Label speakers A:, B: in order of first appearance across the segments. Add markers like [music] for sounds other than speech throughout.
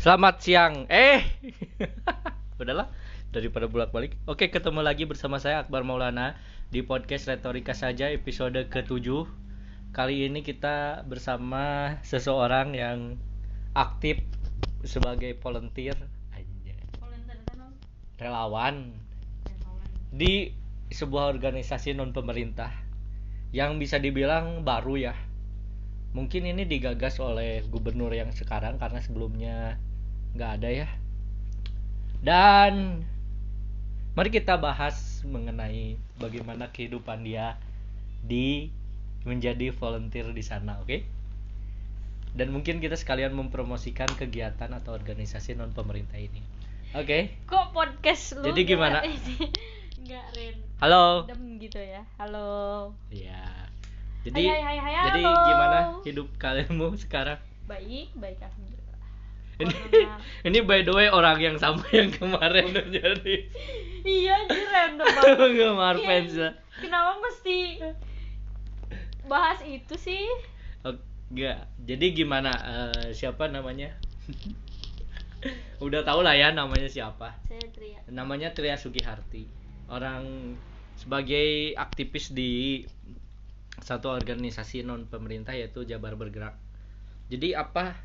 A: Selamat siang. Eh. [laughs] Udahlah daripada bolak-balik. Oke, ketemu lagi bersama saya Akbar Maulana di podcast Retorika saja episode ke-7. Kali ini kita bersama seseorang yang aktif sebagai volunteer Anjay. relawan di sebuah organisasi non pemerintah yang bisa dibilang baru ya. Mungkin ini digagas oleh gubernur yang sekarang karena sebelumnya nggak ada ya. Dan mari kita bahas mengenai bagaimana kehidupan dia di menjadi volunteer di sana, oke? Dan mungkin kita sekalian mempromosikan kegiatan atau organisasi non pemerintah ini. Oke.
B: Kok podcast lu
A: Jadi gimana?
B: Enggak, [laughs] Ren.
A: Halo.
B: Dem gitu ya. Halo.
A: Iya. Jadi
B: Hai, hai, hai, hai,
A: jadi
B: halo.
A: gimana hidup kalianmu sekarang?
B: Baik, baik alhamdulillah.
A: Ini ini by the way orang yang sama yang kemarin terjadi.
B: iya, anjir random [laughs] banget.
A: Penggemar
B: Iya,
A: fans ya.
B: Kenapa mesti bahas itu sih?
A: Oh, Enggak. Jadi gimana eh, siapa namanya? [laughs] Udah tau lah ya namanya siapa.
B: Saya teriak.
A: Namanya Tria Sugiharti. Orang sebagai aktivis di satu organisasi non pemerintah yaitu Jabar Bergerak. Jadi apa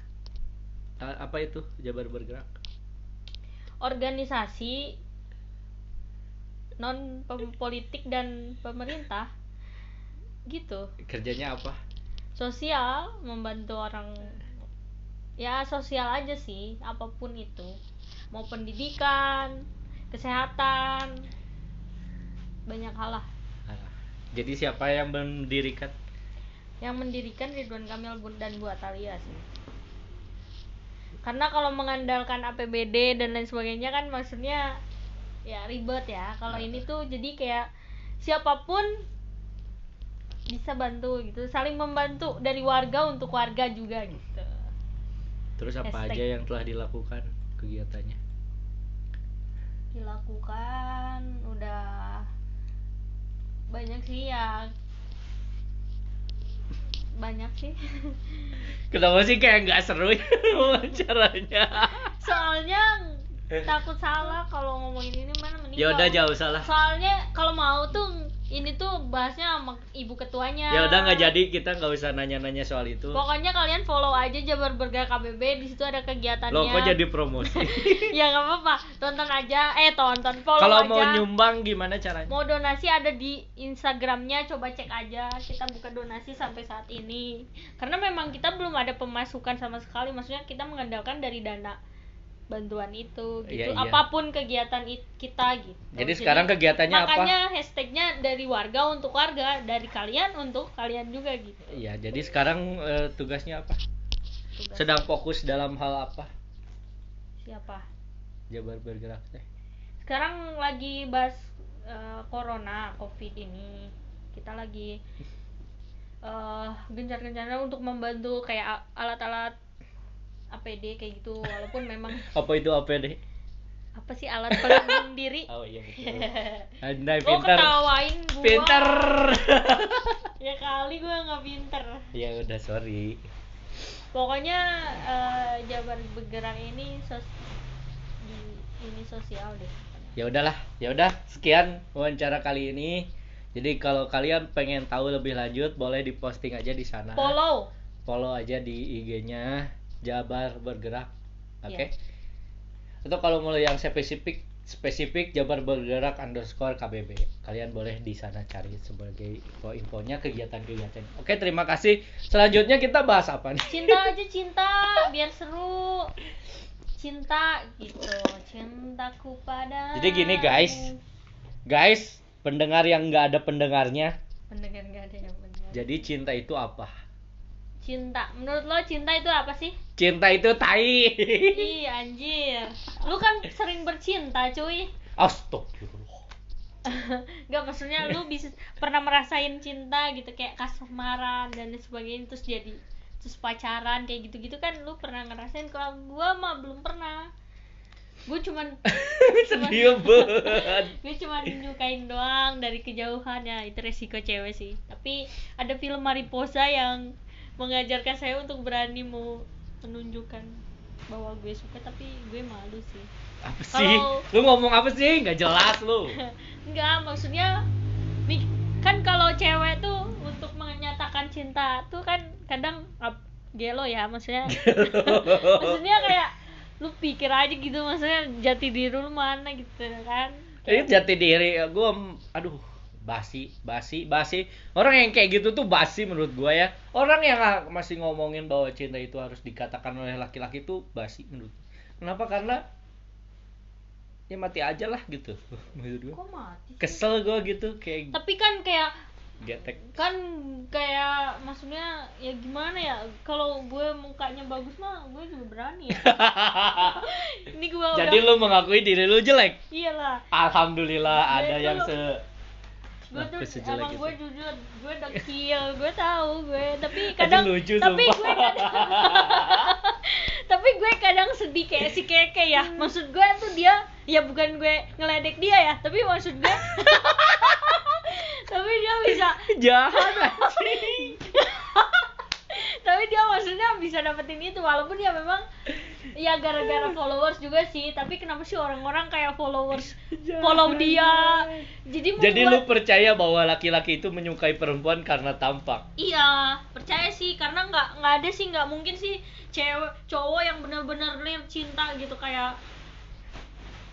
A: apa itu Jabar Bergerak?
B: Organisasi non pem- politik dan pemerintah gitu.
A: Kerjanya apa?
B: Sosial membantu orang ya sosial aja sih, apa pun itu. Mau pendidikan, kesehatan, banyak hal lah.
A: Ah, Jadi siapa yang mendirikan?
B: yang mendirikan Ridwan Kamil dan Bu Atalia sih karena kalau mengandalkan APBD dan lain sebagainya kan maksudnya ya ribet ya kalau ini tuh jadi kayak siapa pun bisa bantu gitu saling membantu dari warga untuk warga juga gitu
A: Terus apa
B: Hashtag.
A: aja yang telah dilakukan kegiatannya?
B: dilakukan udah banyak sih ya banyak sih
A: Kenapa sih kayak nggak seru ya [laughs] wawancaranya?
B: soalnya takut salah kalau ngomongin ini mana mending
A: Ya udah jauh salah.
B: soalnya kalau mau tuh ini tuh bahasnya sama ibu ketuanya.
A: Ya udah nggak jadi. Kita nggak usah nanya-nanya soal itu.
B: pokoknya kalian follow aja Jabar Bergerak KBB di situ ada kegiatannya.
A: Lo kok jadi promosi? [laughs]
B: ya nggak apa-apa. Tonton aja. Eh tonton. Follow
A: Kalau mau nyumbang gimana caranya?
B: mau donasi ada di Instagramnya. Coba cek aja. Kita buka donasi sampai saat ini. Karena memang kita belum ada pemasukan sama sekali. Maksudnya kita mengandalkan dari dana bantuan itu
A: Iya,
B: gitu
A: iya.
B: apa pun kegiatan it- kita gitu
A: Jadi sekarang kegiatannya apa?
B: makanya hashtagnya dari warga untuk warga dari kalian untuk kalian juga gitu
A: Iya, jadi sekarang eh, tugasnya apa?
B: Tugas
A: Sedang fokus dalam hal apa?
B: siapa
A: Jabar bergerak teh.
B: sekarang lagi bahas eh, corona covid ini kita lagi [laughs] eh gencar-gencarnya untuk membantu kayak alat-alat APD kayak gitu walaupun memang [laughs]
A: Apa itu APD?
B: apa sih alat pelindung diri [laughs]
A: Oh iya betul. [laughs] Andai
B: Lo
A: pintar.
B: ketawain gua
A: Pintar.
B: ya kali gua nggak pinter
A: ya udah sorry.
B: pokoknya eh, Jabar bergerak ini sos di ini sosial deh
A: Ya udahlah, ya udah sekian wawancara kali ini. Jadi kalau kalian pengen tahu lebih lanjut boleh diposting aja di sana.
B: follow
A: Follow aja di IG-nya Jabar Bergerak. Oke.
B: Iya.
A: Atau kalau mau yang spesifik spesifik Jabar Bergerak underscore KBB. Kalian boleh di sana cari sebagai info-infonya kegiatan-kegiatan. Oke, terima kasih. Selanjutnya kita bahas apa nih?
B: cinta aja [laughs] cinta biar seru cinta gitu cintaku pada
A: Jadi gini, guys. Guys, pendengar yang nggak ada pendengarnya.
B: pendengar gak ada yang benar
A: Jadi cinta itu apa?
B: Cinta. Menurut lo cinta itu apa sih?
A: Cinta itu tai.
B: ih anjir. Lu kan sering bercinta cuy.
A: Astagfirullah. [laughs]
B: Gak maksudnya lu bisa pernah merasain cinta gitu kayak kasmaran dan sebagainya terus jadi terus pacaran kayak gitu-gitu kan lu pernah ngerasain? Kalau gua mah belum pernah. Gue cuman [laughs]
A: Sedih banget. [laughs]
B: gue cuma nyukain doang dari kejauhan. Ya itu resiko cewek sih. Tapi ada film Mariposa yang mengajarkan saya untuk berani mau menunjukkan bahwa gue suka tapi gue malu sih.
A: Apa sih?
B: Kalau-
A: lu ngomong apa sih? Nggak jelas lu. [laughs]
B: Enggak, maksudnya nih kan kalau cewek tuh untuk menyatakan cinta tuh kan kadang gelo ya maksudnya. [laughs] [laughs] Maksudnya kayak lu pikir aja gitu maksudnya jati diri lu mana gitu kan.
A: Ini jati diri gue aduh basi basi basi. Orang yang kayak gitu tuh basi menurut gua ya. Orang yang ah, masih ngomongin bahwa cinta itu harus dikatakan oleh laki-laki itu basi menurut kenapa? Karena ya mati aja lah gitu. [laughs] Menurut gua.
B: Kok mati sih?
A: kesel gua gitu kayak
B: tapi kan kayak
A: getek.
B: kan kayak maksudnya ya gimana ya? Kalau gue mukanya bagus mah gue juga berani ya. [laughs] Ini gue
A: jadi lu mengakui diri lu jelek?
B: Iyalah.
A: Alhamdulillah
B: Gue
A: ada
B: tuh-
A: yang se
B: gue tuh emang
A: itu?
B: gue jujur gue dekil gue tahu gue tapi
A: Tapi
B: kadang
A: lucu,
B: tapi
A: sumpah.
B: gue kadang [laughs] tapi gue kadang sedih kayak si keke ya maksud gue tuh dia ya bukan gue ngeledek dia ya tapi maksud gue [laughs] tapi dia bisa
A: jahat anjing [laughs]
B: tapi dia maksudnya bisa dapetin itu walaupun ya memang ya gara-gara followers juga sih tapi kenapa sih orang-orang kayak followers [laughs] follow dia? Jadi
A: jadi lu percaya bahwa laki-laki itu menyukai perempuan karena tampak?
B: Iya, percaya sih karena nggak nggak ada sih nggak mungkin sih cewek cowok yang bener-bener real cinta gitu kayak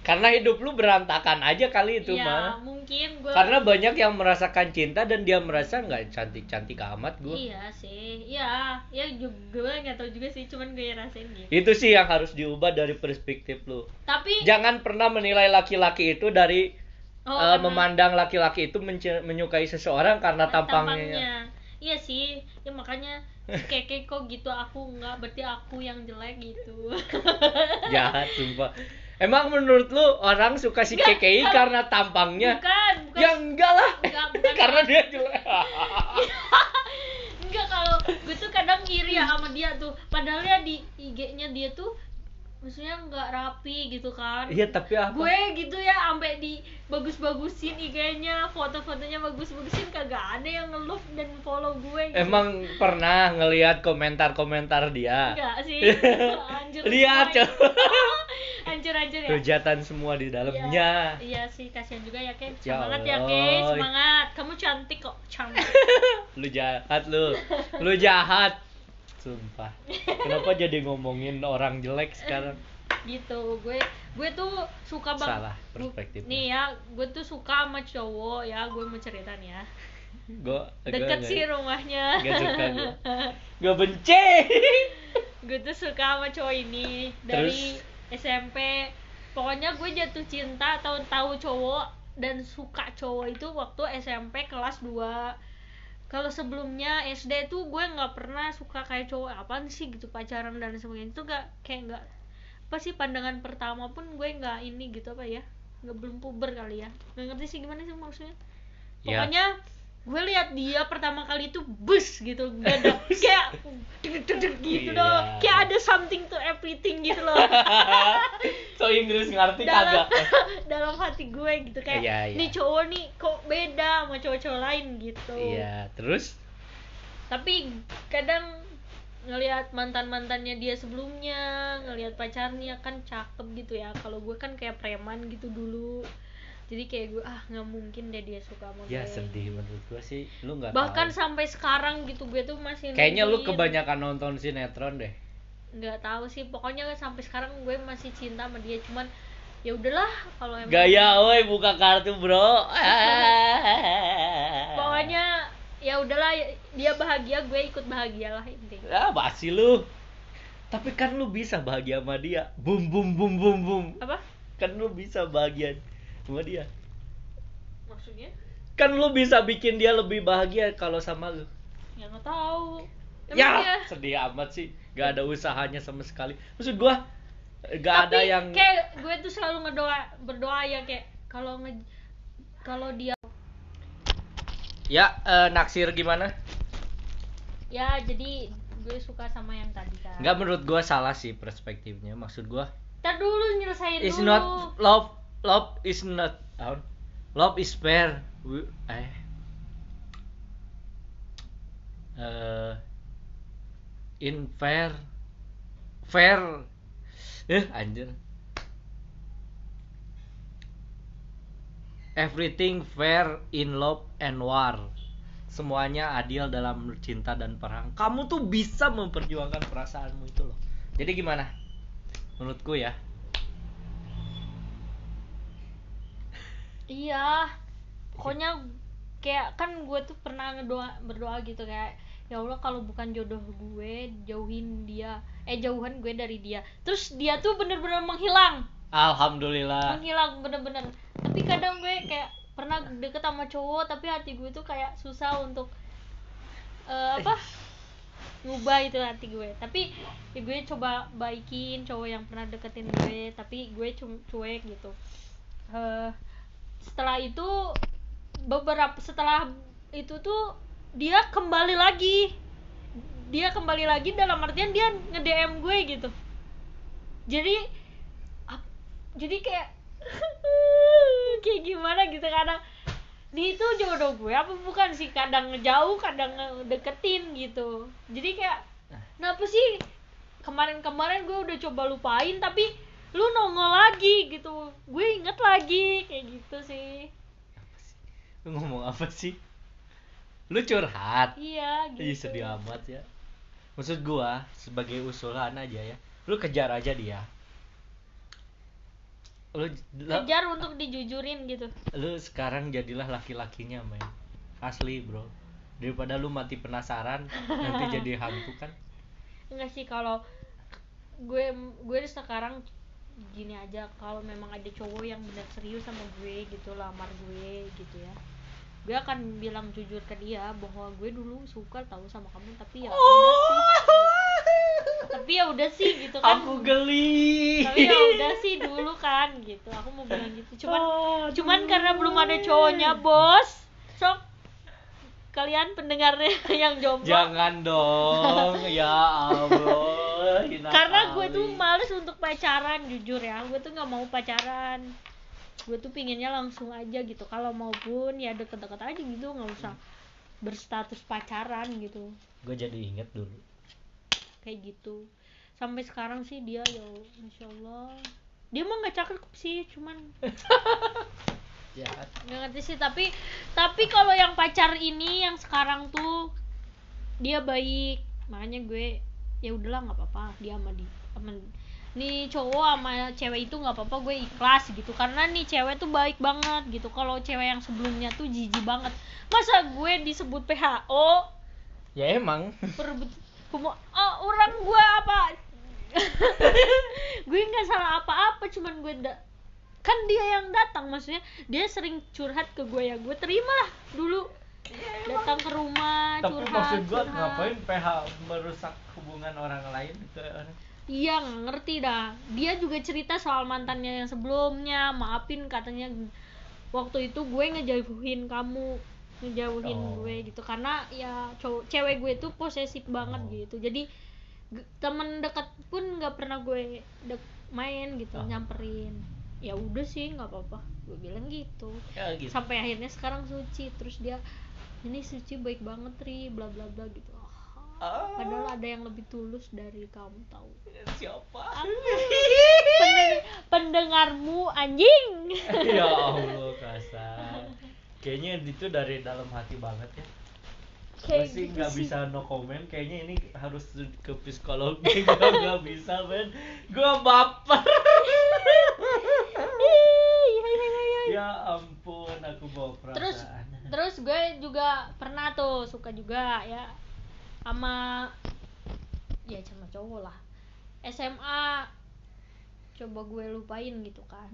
A: karena hidup lu berantakan aja kali itu
B: ya
A: mah.
B: mungkin gue
A: karena banyak yang merasakan cinta dan dia merasa nggak cantik cantik amat gue
B: iya sih iya. Ya juga gue nggak tahu juga sih cuman gue rasain gitu.
A: Itu sih yang harus diubah dari perspektif lu.
B: Tapi
A: jangan pernah menilai laki-laki itu dari
B: oh, karena-
A: memandang laki-laki itu menyukai seseorang karena tampangnya.
B: tampangnya. Iya sih ya makanya keke kok gitu aku nggak berarti aku yang jelek gitu. [laughs]
A: Jahat sumpah emang menurut lu orang suka si
B: Nggak,
A: KKI
B: kalau-
A: karena tampangnya?
B: Bukan bukan.
A: Ya enggak lah.
B: Enggak, [laughs] bukan.
A: karena dia jelek. [laughs]
B: Enggak kalau gue tuh kadang iri ya sama dia tuh. Padahal ya di IG-nya dia tuh maksudnya nggak rapi gitu kan?
A: Iya tapi apa?
B: Gue gitu ya sampai di bagus-bagusin IG-nya foto-fotonya bagus-bagusin kagak ada yang nge-love dan follow gue gitu.
A: emang pernah ngelihat komentar-komentar dia?
B: Enggak sih [laughs] anjir
A: lihat [laughs]
B: anjir anjir ya?
A: Hujatan semua di dalamnya.
B: Iya, iya sih kasihan juga ya Ken.
A: Ya
B: semangat ya,
A: Allah.
B: Ken semangat. Kamu cantik kok cantik. [laughs]
A: Lu jahat lu. Lu jahat sumpah. Kenapa jadi ngomongin orang jelek sekarang? [laughs]
B: Gitu gue gue tuh suka banget
A: Salah perspektifnya.
B: nih ya gue tuh suka sama cowok ya gue mau cerita nih ya.
A: Gua
B: deket
A: gua
B: sih
A: nggak-
B: rumahnya.
A: Suka gua. [laughs] gua benci. [laughs]
B: Gue tuh suka sama cowok ini dari SMP pokoknya gue jatuh cinta tahu tahu cowok dan suka cowok itu waktu SMP kelas 2 kalau sebelumnya SD tuh gue nggak pernah suka kayak cowok apaan sih? gitu pacaran dan sebagainya. Itu gak kayak nggak apa sih pandangan pertama pun gue nggak ini gitu apa ya nggak belum puber kali ya. Nggak ngerti sih gimana sih maksudnya.
A: Ya.
B: pokoknya gue lihat dia pertama kali itu bus gitu gak ada [laughs] kayak deg deg deg gitu
A: Iya.
B: loh kayak ada something to everything gitu loh. [laughs]
A: So Inggris ngerti
B: dalam
A: kagak? [laughs]
B: dalam hati gue gitu kayak
A: Iya, iya.
B: nih cowok nih kok beda sama cowok-cowok lain? gitu.
A: Iya terus?
B: Tapi kadang ngelihat mantan mantannya dia sebelumnya ngelihat pacarnya kan cakep gitu ya. Kalau gue kan kayak preman gitu dulu jadi kayak gue ah nggak mungkin deh dia suka sama
A: ya
B: gue.
A: sedih menurut gua sih. Lu nggak
B: bahkan
A: tahu.
B: sampai sekarang gitu gue tuh masih
A: kayaknya lu kebanyakan nonton sinetron deh.
B: Nggak tahu sih pokoknya sampai sekarang gue masih cinta sama dia. Cuman ya udahlah kalau emang
A: gaya woi buka kartu bro. [laughs]
B: Pokoknya ya udahlah dia bahagia gue ikut bahagia lah intinya.
A: Ah basi lu. Tapi kan lu bisa bahagia sama dia. Bum bum bum bum bum.
B: Apa?
A: Kan lu bisa bahagia sama dia.
B: Maksudnya?
A: Kan lu bisa bikin dia lebih bahagia kalau sama lu.
B: Ya nggak tahu. Emang
A: ya
B: dia?
A: sedih amat sih. Gak ada usahanya sama sekali. Maksud gua gak ada
B: tapi
A: yang
B: kayak gue tuh selalu ngedoa berdoa ya kayak kalau nge kalau dia
A: ya eh, naksir gimana?
B: Ya jadi gue suka sama yang tadi kan
A: nggak menurut gua salah sih perspektifnya. Maksud gua
B: Ntar dulu nyelesain
A: is
B: dulu.
A: not love love is not love is fair We- eh. Eh, in fair fair eh anjir. Everything fair in love and war. Semuanya adil dalam cinta dan perang. Kamu tuh bisa memperjuangkan perasaanmu itu loh. Jadi gimana? Menurutku ya
B: iya. Pokoknya kayak kan gue tuh pernah ngedoa berdoa gitu kayak ya Allah kalau bukan jodoh gue jauhin dia. Eh jauhan gue dari dia. Terus dia tuh bener-bener menghilang.
A: Alhamdulillah.
B: Menghilang bener-bener. Tapi kadang gue kayak pernah deket sama cowok tapi hati gue tuh kayak susah untuk eh, apa ngubah itu hati gue. Tapi ya gue coba baikin cowok yang pernah deketin gue tapi gue cuek gitu. Eh, setelah itu beberapa setelah itu tuh dia kembali lagi. Dia kembali lagi dalam artian dia nge DM gue gitu. Jadi ap- jadi kayak [laughs] kayak gimana gitu kadang ini itu jodoh gue apa bukan sih? Kadang ngejauh kadang deketin gitu. Jadi kayak kenapa sih? Kemarin-kemarin gue udah coba lupain tapi lu nongol lagi gitu. Gue inget lagi kayak gitu sih.
A: Lu ngomong apa sih? Lu curhat?
B: Iya gitu.
A: Ih, sedih amat ya. Maksud gua sebagai usulan aja ya lu kejar aja dia. Lu
B: kejar untuk dijujurin gitu.
A: Lu sekarang jadilah laki-lakinya men. Asli bro. Daripada lu mati penasaran nanti [laughs] jadi hantu kan.
B: Enggak sih kalau gue gue sekarang gini aja kalau memang ada cowok yang benar serius sama gue gitu lamar gue gitu ya gue akan bilang jujur ke dia bahwa gue dulu suka tahu sama kamu tapi ya udah sih tapi ya udah sih gitu kan.
A: Aku geli.
B: Tapi ya udah sih dulu kan gitu aku mau bilang gitu. Cuman
A: Aduh.
B: cuman karena belum ada cowoknya bos. Sok kalian pendengarnya [laughs] yang jomblo.
A: Jangan dong ya allah
B: karena gue tuh males untuk pacaran jujur ya. Gue tuh nggak mau pacaran. Gue tuh pinginnya langsung aja gitu. Kalau maupun ya deket-deket aja gitu. Nggak usah berstatus pacaran gitu.
A: Gue jadi inget dulu.
B: Kayak gitu. Sampai sekarang sih dia ya masya allah. Dia mah nggak cakep sih cuman. [laughs]
A: Ya
B: nggak ngerti sih tapi tapi kalau yang pacar ini yang sekarang tuh dia baik. Makanya gue ya udahlah nggak apa-apa dia sama di sama nih cowok sama cewek itu nggak apa-apa gue ikhlas gitu. Karena nih cewek tuh baik banget gitu. Kalau cewek yang sebelumnya tuh jijik banget. Masa gue disebut PHO
A: ya emang.
B: Perebut homo oh, orang gue apa? [laughs] Gue nggak salah apa-apa cuman gue da- kan dia yang datang maksudnya dia sering curhat ke gue ya gue terima lah dulu datang ke rumah
A: tapi
B: curhat
A: maksud gue
B: curhat.
A: ngapain PH merusak hubungan orang lain ke orang?
B: Iya nggak ngerti dah. Dia juga cerita soal mantannya yang sebelumnya maafin katanya. Waktu itu gue ngejauhin kamu ngejauhin
A: Oh.
B: gue gitu. Karena ya cowok cewek gue tuh posesif banget
A: Oh.
B: gitu. Jadi temen dekat pun nggak pernah gue dek main gitu
A: Oh.
B: nyamperin. Ya udah sih nggak apa-apa. Gue bilang gitu.
A: Ya gitu.
B: Sampai akhirnya sekarang suci. Terus dia ini suci baik banget ri bla bla bla gitu.
A: Ah,
B: padahal ada yang lebih tulus dari kamu tahu.
A: Siapa?
B: Pendeng- pendengarmu anjing. [laughs]
A: Ya allah kasar. Kayaknya itu dari dalam hati banget ya. Gue
B: Kayak
A: sih
B: gitu
A: nggak
B: sih.
A: bisa no comment. Kayaknya ini harus ke psikolog [laughs] gue nggak bisa men gue baper. [laughs] Ya ampun aku bawa perasaan.
B: terus [laughs] terus gue juga pernah tuh suka juga ya sama ya sama cowok lah. SMA coba gue lupain gitu kan.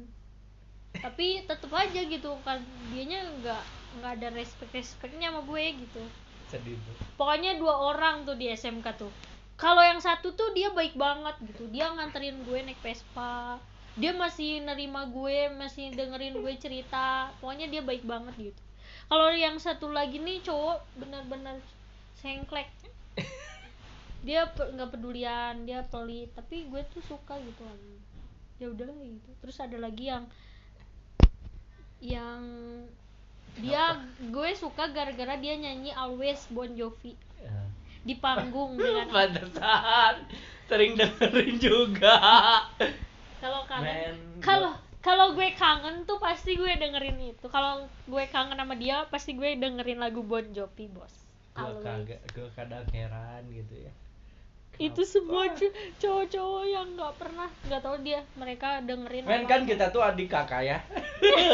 B: Tapi tetep aja gitu kan dianya nggak nggak ada respect respectnya sama gue gitu.
A: Sedih
B: pokoknya dua orang tuh di SMK tuh. Kalau yang satu tuh dia baik banget gitu dia nganterin gue naik Vespa dia masih nerima gue masih dengerin gue cerita pokoknya dia baik banget gitu. Kalau yang satu lagi nih cowok benar-benar sengklek. Dia pe- nggak pedulian dia pelit tapi gue tuh suka gitu ya udahlah gitu. Terus ada lagi yang yang dia gue suka gara-gara dia nyanyi Always Bon Jovi.
A: Ya.
B: di panggung [laughs] dengan
A: pantesan sering dengerin juga
B: gue kangen tuh pasti gue dengerin itu kalau gue kangen sama dia pasti gue dengerin lagu Bon Jovi bos
A: gue kagak gue kadang heran gitu ya
B: itu semua cowok-cowok yang nggak pernah nggak tahu dia mereka dengerin
A: Men
B: apa.
A: kan kita tuh adik kakak ya.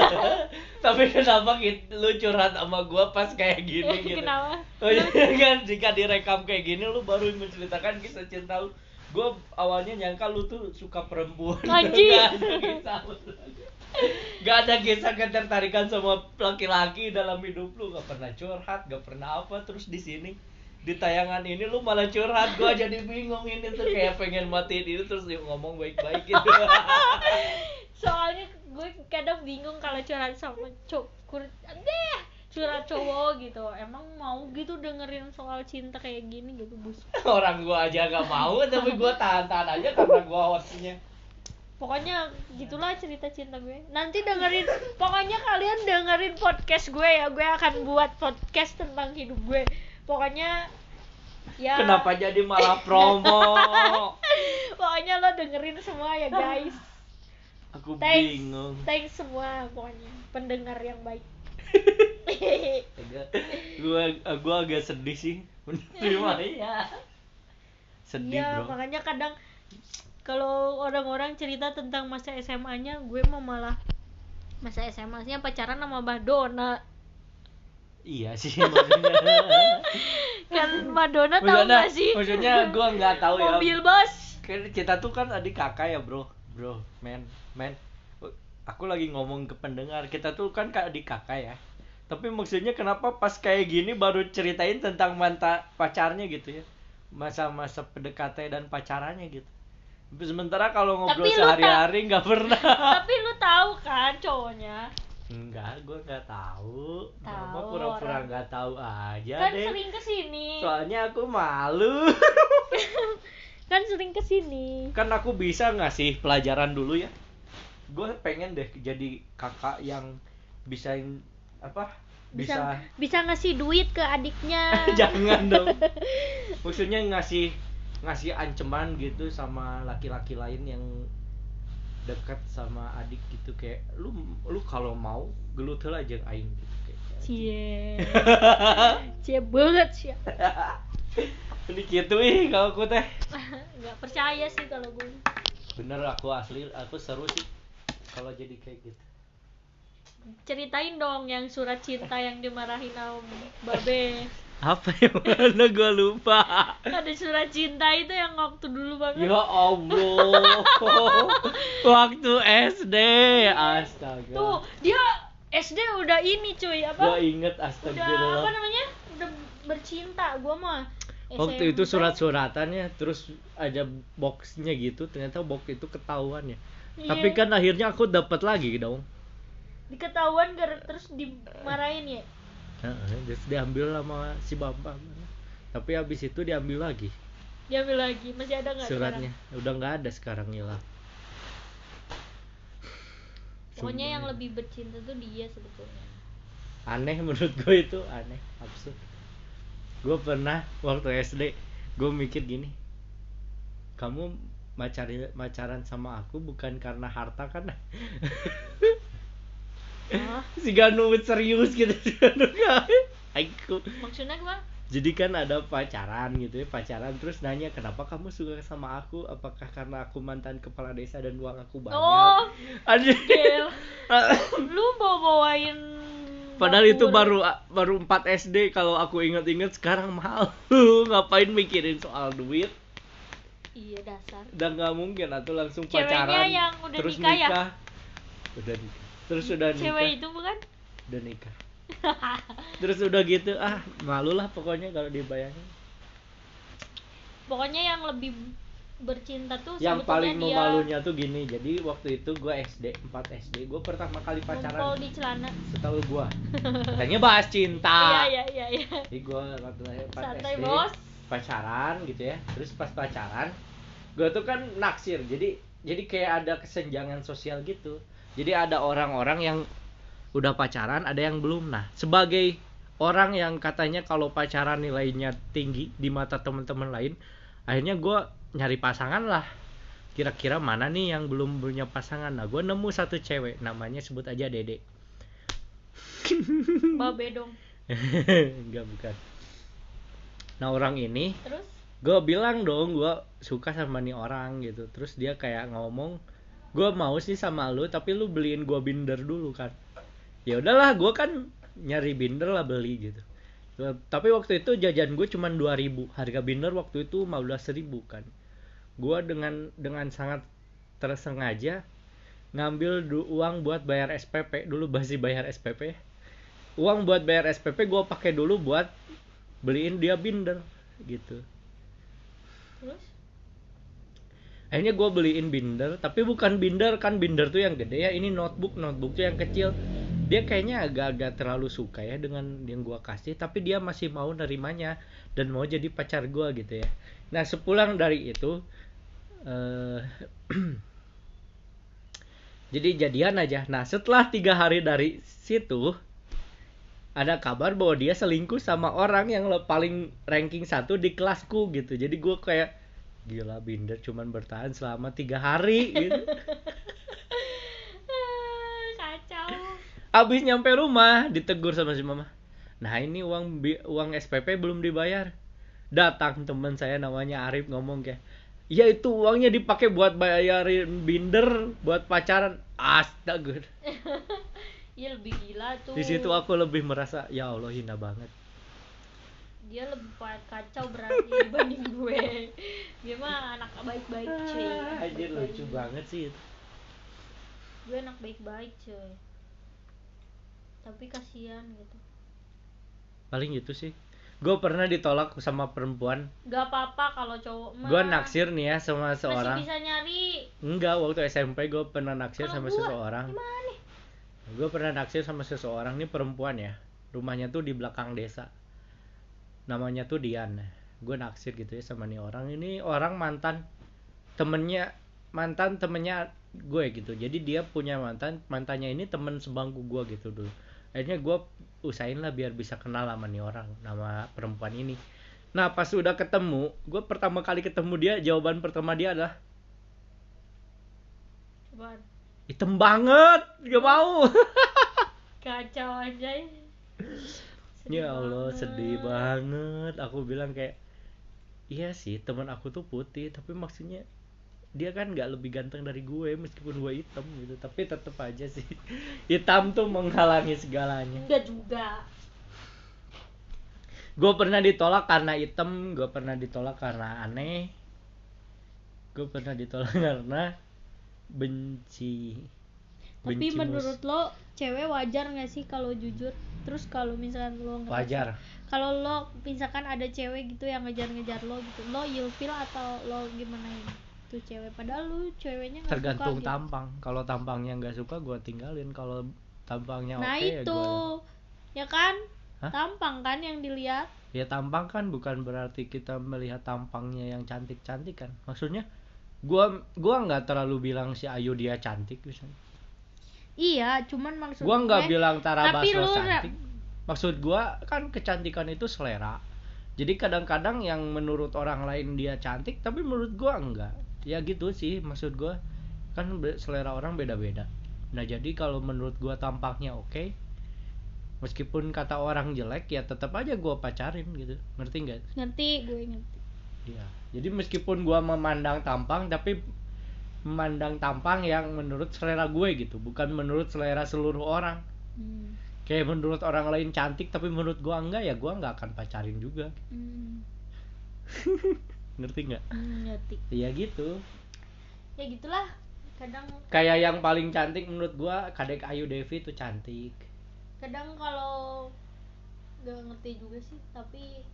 A: [laughs] Tapi kenapa kit- lu curhat sama gua pas kayak gini [laughs] gitu?
B: kenapa
A: Oh iya kan jika direkam kayak gini lu baru menceritakan kisah cinta lu. Gua awalnya nyangka lu tuh suka perempuan. [laughs]
B: Anjing.
A: Gak ada kisah. Gak ada kisah ketertarikan sama laki-laki dalam hidup lu. Gak pernah curhat, gak pernah apa. Terus di sini di tayangan ini lu malah curhat gua jadi bingung ini tuh kayak pengen matiin itu terus dia ngomong baik-baik gitu [laughs]
B: soalnya gue kadang bingung kalau curhat sama cowok deh curhat cowok gitu. Emang mau gitu dengerin soal cinta kayak gini gitu bus? [laughs]
A: Orang gua aja gak mau tapi gua tahan-tahan aja karena gua hostnya.
B: Pokoknya gitulah cerita cinta gue. Nanti dengerin pokoknya kalian dengerin podcast gue ya. Gue akan buat podcast tentang hidup gue. Pokoknya ya.
A: Kenapa jadi malah promo? [laughs]
B: Pokoknya lo dengerin semua ya guys.
A: Aku
B: thanks.
A: bingung.
B: Thanks semua pokoknya. Pendengar yang baik
A: Agak- gua gua agak sedih sih. Menerima. [laughs] Ya sedih
B: Iya,
A: bro.
B: makanya kadang kalau orang-orang cerita tentang masa SMA-nya, gue mah malah masa SMA-nya pacaran sama Madonna.
A: iya sih maksudnya. [laughs]
B: Kan Madonna tahu gak sih?
A: maksudnya gua nggak tahu ya.
B: Mobil bos.
A: kan kita tuh kan adik kakak ya bro. Bro men men aku lagi ngomong ke pendengar kita tuh kan kayak adik kakak ya tapi maksudnya kenapa pas kayak gini baru ceritain tentang manta pacarnya gitu ya masa-masa PDKT dan pacarannya gitu Tapi sementara kalau ngobrol
B: Tapi
A: sehari-hari nggak pernah
B: Tapi lu tahu kan cowoknya?
A: enggak gue nggak tahu mama
B: Tahu,
A: pura-pura
B: orang.
A: nggak tahu aja
B: kan
A: deh
B: sering ke sini.
A: soalnya aku malu [laughs]
B: Kan sering ke sini.
A: kan aku bisa ngasih pelajaran dulu ya gue pengen deh jadi kakak yang bisa apa
B: Bisa
A: bisa,
B: bisa ngasih duit ke adiknya. [laughs]
A: jangan dong [laughs] maksudnya ngasih ngasih ancaman gitu sama laki-laki lain yang dekat sama adik gitu kayak lu lu kalau mau gelut heula jeung aing gitu kayak
B: Cie. [laughs] Cie banget sih.
A: ini gitu ih kalau aku teh
B: Nggak percaya sih kalau gue.
A: bener aku asli aku seru sih kalau jadi kayak gitu
B: Ceritain dong yang surat cinta yang dimarahin Om Babe. [laughs]
A: apa yang mana gue lupa
B: Ada surat cinta itu yang waktu dulu banget.
A: Ya Allah. [laughs] Waktu SD. Astaga.
B: Tuh, dia SD udah ini cuy, apa?
A: Gua inget
B: udah apa namanya? Udah bercinta. Gua mah
A: Waktu itu surat-suratannya terus ada boxnya gitu, ternyata box itu ketahuan ya.
B: Iya.
A: Tapi kan akhirnya aku dapat lagi dong.
B: diketahuan gara terus dimarahin ya.
A: Heeh, terus diambil sama si Bambang. Tapi habis itu diambil lagi
B: Diambil lagi. Masih ada nggak
A: suratnya. Udah nggak ada sekarang hilang.
B: sekarang? Pokoknya yang lebih bercinta tuh dia sebetulnya.
A: aneh menurut gue itu aneh absurd gue pernah waktu SD gue mikir gini kamu macari macaran sama aku bukan karena harta kan
B: Hah? [laughs]
A: si Ganuwit serius gitu si Ganu aku
B: Maksudnya gua
A: jadi kan ada pacaran gitu ya pacaran terus nanya kenapa kamu suka sama aku apakah karena aku mantan kepala desa dan uang aku banyak
B: Oh. Gil. [laughs] lu bawa bawain
A: Padahal itu baru baru 4 SD kalau aku inget-inget sekarang mahal. [laughs] Ngapain mikirin soal duit?
B: Iya dasar.
A: Udah nggak mungkin atau langsung
B: Ceweknya
A: pacaran
B: yang udah
A: terus
B: nikah ya?
A: Udah nikah. Terus udah nikah.
B: Cewek itu bukan?
A: Udah nikah. [laughs] Terus udah gitu ah malu lah pokoknya kalau dibayangin.
B: Pokoknya yang lebih bercinta tuh
A: Yang paling
B: dia
A: memalunya tuh gini. Jadi waktu itu gua SD 4 SD, gua pertama kali pacaran
B: di celana.
A: setahu gua. [laughs] Katanya bahas cinta.
B: Iya iya iya iya.
A: Jadi gua waktu lahir 4
B: Santai,
A: SD
B: Bos.
A: Pacaran gitu ya. Terus pas pacaran, gua tuh kan naksir. Jadi jadi kayak ada kesenjangan sosial gitu. Jadi ada orang-orang yang udah pacaran, ada yang belum. Nah, sebagai orang yang katanya kalau pacaran nilainya tinggi di mata teman-teman lain, akhirnya gua nyari pasangan lah kira-kira mana nih yang belum punya pasangan nah gue nemu satu cewek namanya sebut aja dede
B: babe dong [laughs]
A: enggak bukan nah orang ini
B: terus?
A: gue bilang dong gue suka sama nih orang gitu. Terus dia kayak ngomong gue mau sih sama lu tapi lu beliin gue binder dulu kan ya udahlah gue kan nyari binder lah beli gitu. Tapi waktu itu jajan gue cuma 2000 harga binder waktu itu 15.000 kan. Gue dengan dengan sangat tersengaja ngambil uang buat bayar SPP dulu masih bayar SPP uang buat bayar SPP gue pakai dulu buat beliin dia binder gitu.
B: Terus?
A: Akhirnya gue beliin binder tapi bukan binder kan binder tuh yang gede ya. Ini notebook notebook tuh yang kecil. Dia kayaknya agak-agak terlalu suka ya dengan yang gue kasih tapi dia masih mau nerimanya dan mau jadi pacar gue gitu ya. Nah sepulang dari itu eh [clears throat] jadi jadian aja. Nah setelah tiga hari dari situ ada kabar bahwa dia selingkuh sama orang yang paling ranking satu di kelasku gitu. Jadi gue kayak gila binder cuman bertahan selama tiga hari. [laughs] Gitu.
B: Ah, kacau.
A: Abis nyampe rumah ditegur sama si mama nah ini uang uang SPP belum dibayar. Datang teman saya namanya Arif ngomong kayak ya itu uangnya dipakai buat bayarin binder buat pacaran. Astaga [laughs]
B: Iya lebih gila tuh.
A: Di situ aku lebih merasa ya Allah hina banget.
B: Dia lebih kacau berarti [laughs] dibanding gue. Dia mah anak baik-baik cuy.
A: Ah, anjir lucu banget sih itu.
B: gue anak baik-baik cuy. Tapi kasihan gitu.
A: Paling itu sih. Gue pernah ditolak sama perempuan.
B: Gak apa-apa kalau cowok mah.
A: Gue naksir nih ya sama
B: masih
A: seorang.
B: bisa nyari.
A: Enggak waktu SMP gue pernah naksir
B: Kalau
A: sama
B: gua,
A: seseorang.
B: gimana
A: gue pernah naksir sama seseorang nih perempuan ya. Rumahnya tuh di belakang desa. Namanya tuh Dian. Gue naksir gitu ya sama nih orang. Ini orang mantan temennya mantan temennya gue gitu. Jadi dia punya mantan mantannya ini temen sebangku gue gitu dulu. Akhirnya gue usahain lah biar bisa kenal sama nih orang nama perempuan ini. Nah pas udah ketemu gue pertama kali ketemu dia jawaban pertama dia adalah? Hitam banget gak mau. [laughs]
B: Kacau aja
A: Ya Allah
B: banget.
A: sedih banget. Aku bilang kayak Iya sih teman aku tuh putih Tapi maksudnya Dia kan nggak lebih ganteng dari gue Meskipun gue hitam gitu. Tapi tetep aja sih [laughs] Hitam tuh menghalangi segalanya.
B: Enggak juga.
A: Gue pernah ditolak karena hitam Gue pernah ditolak karena aneh Gue pernah ditolak [laughs] karena Benci.
B: Tapi
A: Benci mus-
B: menurut lo cewek wajar nggak sih kalau jujur? Terus kalau misalkan lo ngerasa-
A: Wajar.
B: Kalau lo misalkan ada cewek gitu yang ngejar-ngejar lo gitu lo ilfil atau lo gimana tuh cewek? Padahal lo ceweknya nggak
A: Tergantung
B: suka, gitu.
A: tampang. Kalau tampangnya nggak suka gue tinggalin. Kalau tampangnya oke
B: nah
A: ya
B: itu.
A: gue
B: ya kan?
A: Hah?
B: tampang kan yang dilihat.
A: Ya tampang kan bukan berarti kita melihat tampangnya yang cantik-cantik kan. Maksudnya gua gua nggak terlalu bilang si Ayu dia cantik misalnya.
B: iya cuman maksud
A: Gua nggak bilang Tara Basro
B: lu
A: cantik. Maksud gua kan kecantikan itu selera. Jadi kadang-kadang yang menurut orang lain dia cantik tapi menurut gua enggak. Ya gitu sih maksud gua. Kan selera orang beda-beda. Nah, jadi kalau menurut gua tampaknya oke, meskipun kata orang jelek ya tetap aja gua pacarin gitu. Ngerti nggak?
B: ngerti gue ngerti
A: Iya. Jadi meskipun gua memandang tampang tapi memandang tampang yang menurut selera gue gitu, bukan menurut selera seluruh orang.
B: Hmm.
A: Kayak menurut orang lain cantik tapi menurut gua enggak ya gua nggak akan pacarin juga.
B: Hmm. [laughs]
A: Ngerti nggak?
B: Hmm, ngerti
A: Iya gitu.
B: ya gitulah kadang
A: Kayak yang paling cantik menurut gua Kadek Ayu Devi itu cantik.
B: kadang kalau gak ngerti juga sih tapi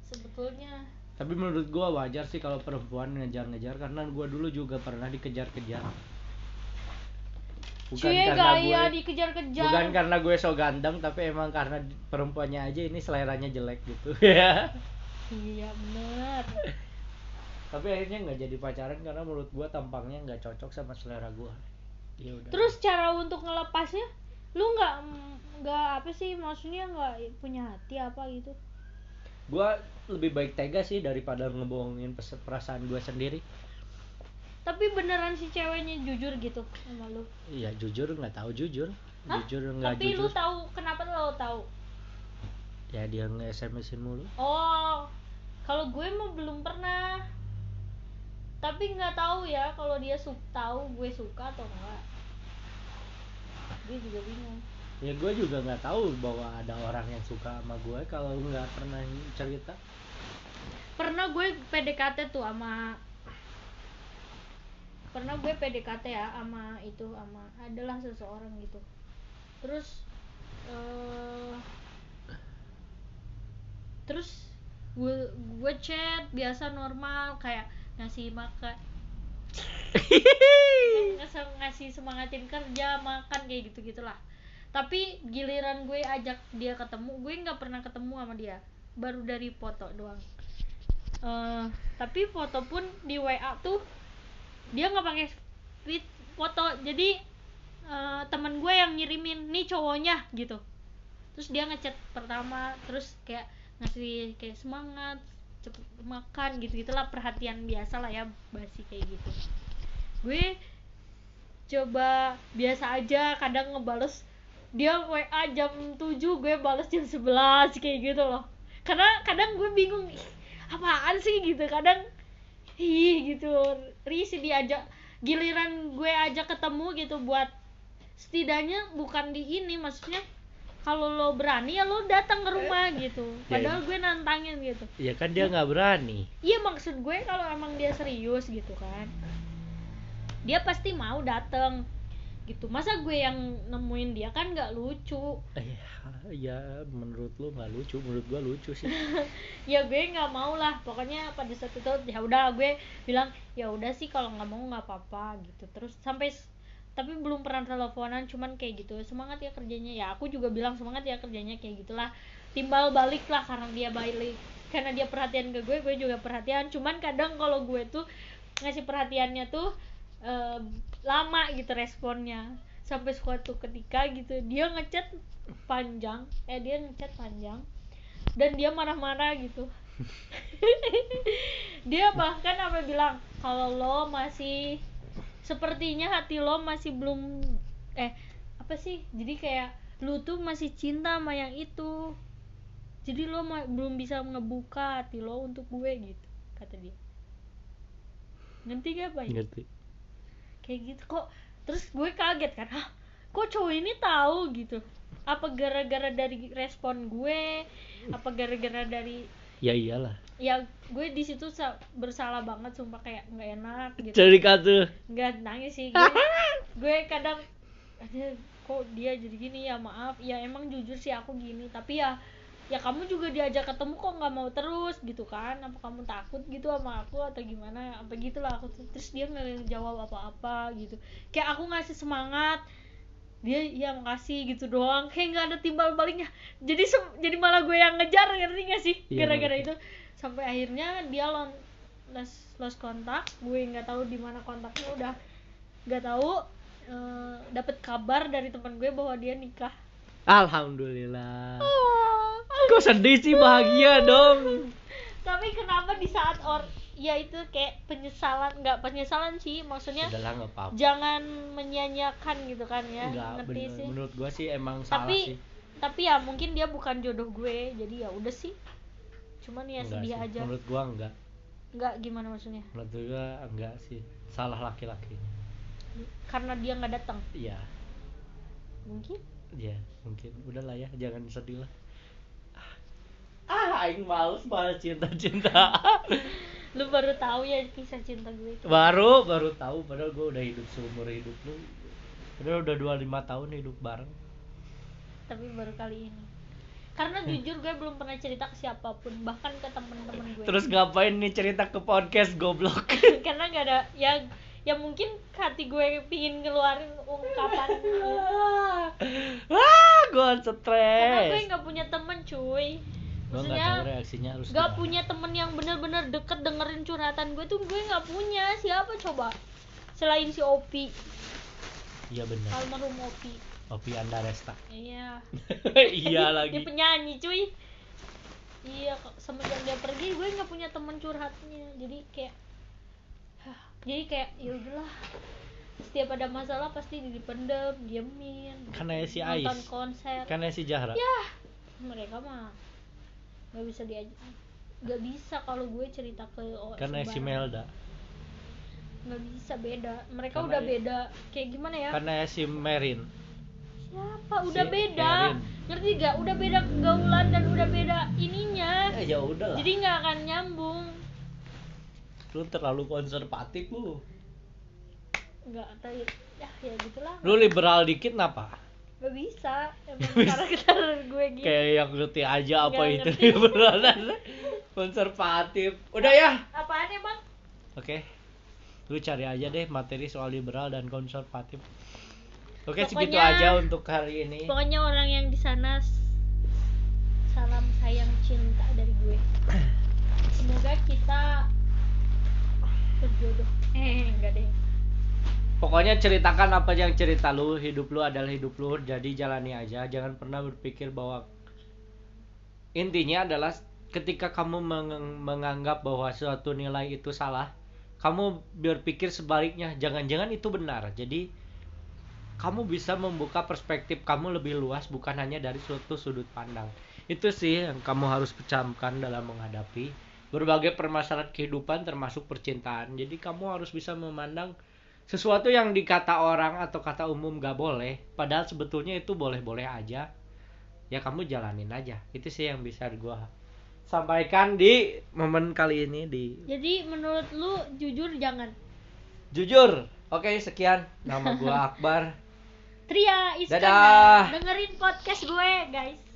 B: sebetulnya
A: Tapi menurut gua wajar sih kalau perempuan ngejar-ngejar karena gua dulu juga pernah dikejar-kejar. Bukan
B: cie
A: karena
B: gaya
A: gue
B: dikejar-kejar
A: Bukan karena gue so ganteng tapi emang karena perempuannya aja ini seleranya jelek gitu [laughs] ya.
B: iya bener
A: tapi akhirnya nggak jadi pacaran karena menurut gue tampangnya nggak cocok sama selera gue. Ya udah.
B: terus cara untuk ngelepasnya lu nggak nggak apa sih maksudnya nggak punya hati apa gitu
A: gue lebih baik tega sih daripada ngebohongin perasaan gue sendiri.
B: tapi beneran si ceweknya jujur gitu sama lu?
A: Iya jujur nggak tahu jujur.
B: Hah?
A: jujur nggak
B: tapi lu
A: jujur.
B: tahu kenapa lo tahu?
A: Ya dia nge smsin mulu.
B: Oh kalau gue mah belum pernah. Tapi nggak tahu ya kalau dia tahu gue suka atau enggak gue juga bingung
A: ya gue juga nggak tahu bahwa ada orang yang suka sama gue kalau nggak pernah cerita.
B: Pernah gue PDKT tuh sama pernah gue PDKT ya sama itu sama adalah seseorang gitu. Terus eh terus gue gue chat biasa normal kayak ngasih makan ngasih [laughs] ngasih semangatin kerja makan kayak gitu gitulah tapi giliran gue ajak dia ketemu gue nggak pernah ketemu sama dia. Baru dari foto doang. Eh, tapi foto pun di WA tuh dia nggak pakai tweet foto. Jadi eh, temen gue yang ngirimin nih cowoknya gitu. Terus dia ngechat pertama terus kayak ngasih kayak semangat cepet makan gitu gitulah perhatian biasa lah ya basi kayak gitu. Gue coba biasa aja kadang ngebales dia WA jam 7 gue bales jam 11 kayak gitu loh. Karena kadang gue bingung "Ih, apaan sih? gitu. Kadang ih gitu. Risih diajak giliran gue ajak ketemu gitu buat setidaknya bukan di ini maksudnya kalau lo berani ya lo datang ke rumah gitu.
A: Ya,
B: padahal gue nantangin gitu.
A: Ya kan dia nggak berani.
B: Iya maksud gue kalau emang dia serius gitu kan dia pasti mau dateng gitu. Masa gue yang nemuin dia kan nggak lucu.
A: Eh, ya menurut lu nggak lucu menurut gua lucu sih. [laughs]
B: Ya gue nggak mau lah. Pokoknya pada saat itu ya udah gue bilang ya udah sih kalau nggak mau nggak apa-apa gitu. Terus sampai tapi belum pernah teleponan cuman kayak gitu. Semangat ya kerjanya. Ya aku juga bilang semangat ya kerjanya kayak gitulah. Timbal balik lah karena dia balik. Karena dia perhatian ke gue gue juga perhatian. Cuman kadang kalau gue tuh ngasih perhatiannya tuh eh, lama gitu responnya. Sampai suatu ketika gitu dia ngechat panjang eh dia ngechat panjang dan dia marah-marah gitu. [laughs] Dia bahkan apa bilang kalau lo masih sepertinya hati lo masih belum eh apa sih jadi kayak lu tuh masih cinta sama yang itu. Jadi lo belum bisa ngebuka hati lo untuk gue gitu kata dia. Ngerti gak pak?
A: Ngerti
B: kayak gitu. Kok terus gue kaget kan Hah, kok cowok ini tahu? Gitu. Apa gara-gara dari respon gue apa gara-gara dari
A: ya iyalah.
B: Ya gue di situ sa- bersalah banget sumpah kayak nggak enak gitu.
A: Cari kata
B: nggak nangis sih [laughs] gue gue kadang "Aduh, kok dia jadi gini? Ya maaf. Ya emang jujur sih aku gini. Tapi ya ya kamu juga diajak ketemu kok nggak mau terus gitu kan? Apa kamu takut gitu sama aku atau gimana? Apa gitulah aku terus dia nggak jawab apa-apa gitu. Kayak aku ngasih semangat dia ya makasih gitu doang. Kayak nggak ada timbal baliknya. Jadi jadi malah gue yang ngejar ngerti gak sih?
A: Iya,
B: gara-gara itu. Sampai akhirnya dia lon lost lost kontak. Gue nggak tahu di mana kontaknya udah nggak tahu. Eh, dapet kabar dari teman gue bahwa dia nikah.
A: Alhamdulillah kok sedih sih bahagia dong.
B: Tapi kenapa di saat or ya itu kayak penyesalan nggak penyesalan sih maksudnya
A: udahlah nggak apa-apa.
B: jangan menyia-nyiakan gitu kan ya
A: Nggak,
B: ngerti
A: bener-
B: sih.
A: Menurut gua sih emang salah
B: tapi
A: sih.
B: tapi ya mungkin dia bukan jodoh gue jadi ya udah sih. Cuman ya
A: Enggak
B: sedih
A: sih.
B: aja.
A: Menurut gua enggak
B: nggak gimana maksudnya?
A: Menurut gua enggak sih. Salah laki-laki.
B: Karena dia nggak datang?
A: Iya.
B: Mungkin.
A: Iya mungkin. Udahlah ya jangan sedih lah ah aing males bahas cinta-cinta. [laughs]
B: Lu baru tahu ya kisah cinta gue
A: baru baru tahu. Padahal gua udah hidup seumur hidup lu. Padahal udah 25 tahun hidup bareng.
B: Tapi baru kali ini. Karena jujur gue belum pernah cerita ke siapa pun bahkan ke temen-temen gue.
A: Terus ngapain nih cerita ke podcast goblok? [laughs]
B: Karena nggak ada ya ya mungkin hati gue pingin ngeluarin ungkapan
A: wah [laughs] gua
B: karena gue
A: stres.
B: nggak punya temen cuy maksudnya
A: reaksinya harus gimana.
B: punya temen yang bener-bener deket dengerin curhatan gue tuh gue nggak punya. Siapa coba? Selain si Opi.
A: Iya benar
B: almarhum Opi.
A: Opi Andaresta.
B: Iya. [laughs]
A: Iya
B: dia
A: lagi.
B: penyanyi cuy. Iya semenjak dia pergi gue nggak punya temen curhatnya. Jadi kayak jadi kayak ya udahlah. Setiap ada masalah pasti dipendem diemin.
A: Karena si
B: nonton
A: Ais.
B: konser.
A: Karena si Jahra
B: ya mereka mah nggak bisa diajak nggak bisa kalau gue cerita ke o-
A: karena si. Melda.
B: Nggak bisa beda. Mereka
A: Karena
B: udah
A: ya-
B: beda. Kayak gimana ya?
A: Karena si Merin.
B: Siapa? Udah
A: Si
B: beda.
A: Erin.
B: ngerti gak udah beda gaulan dan udah beda ininya.
A: Ya udah
B: jadi nggak akan nyambung.
A: Lu terlalu konservatif lu
B: nggak tahu ya ya gitulah.
A: Lu liberal dikit kenapa
B: nggak bisa [laughs] emang karakter gue gitu.
A: Kayak yang ngerti aja apa itu
B: ngerti. [laughs]
A: liberalan konservatif. Udah ya.
B: Apaan ya bang?
A: Oke. Lu cari aja deh materi soal liberal dan konservatif. Oke
B: Pokoknya-
A: segitu aja untuk hari ini.
B: pokoknya orang yang di sana salam sayang
A: Pokoknya ceritakan apa yang cerita lu, hidup lu adalah hidup lu, jadi jalani aja. Jangan pernah berpikir bahwa intinya adalah ketika kamu meng- menganggap bahwa suatu nilai itu salah, kamu berpikir sebaliknya, jangan-jangan itu benar. Jadi kamu bisa membuka perspektif kamu lebih luas bukan hanya dari suatu sudut pandang. Itu sih yang kamu harus pecamkan dalam menghadapi berbagai permasalahan kehidupan termasuk percintaan. Jadi kamu harus bisa memandang sesuatu yang dikata orang atau kata umum gak boleh padahal sebetulnya itu boleh-boleh aja ya kamu jalanin aja. Itu sih yang bisa gua sampaikan di momen kali ini di
B: jadi menurut lu jujur jangan?
A: Jujur. Oke sekian. Nama gua [laughs] Akbar.
B: Tria Iskandar. Dengerin podcast gue guys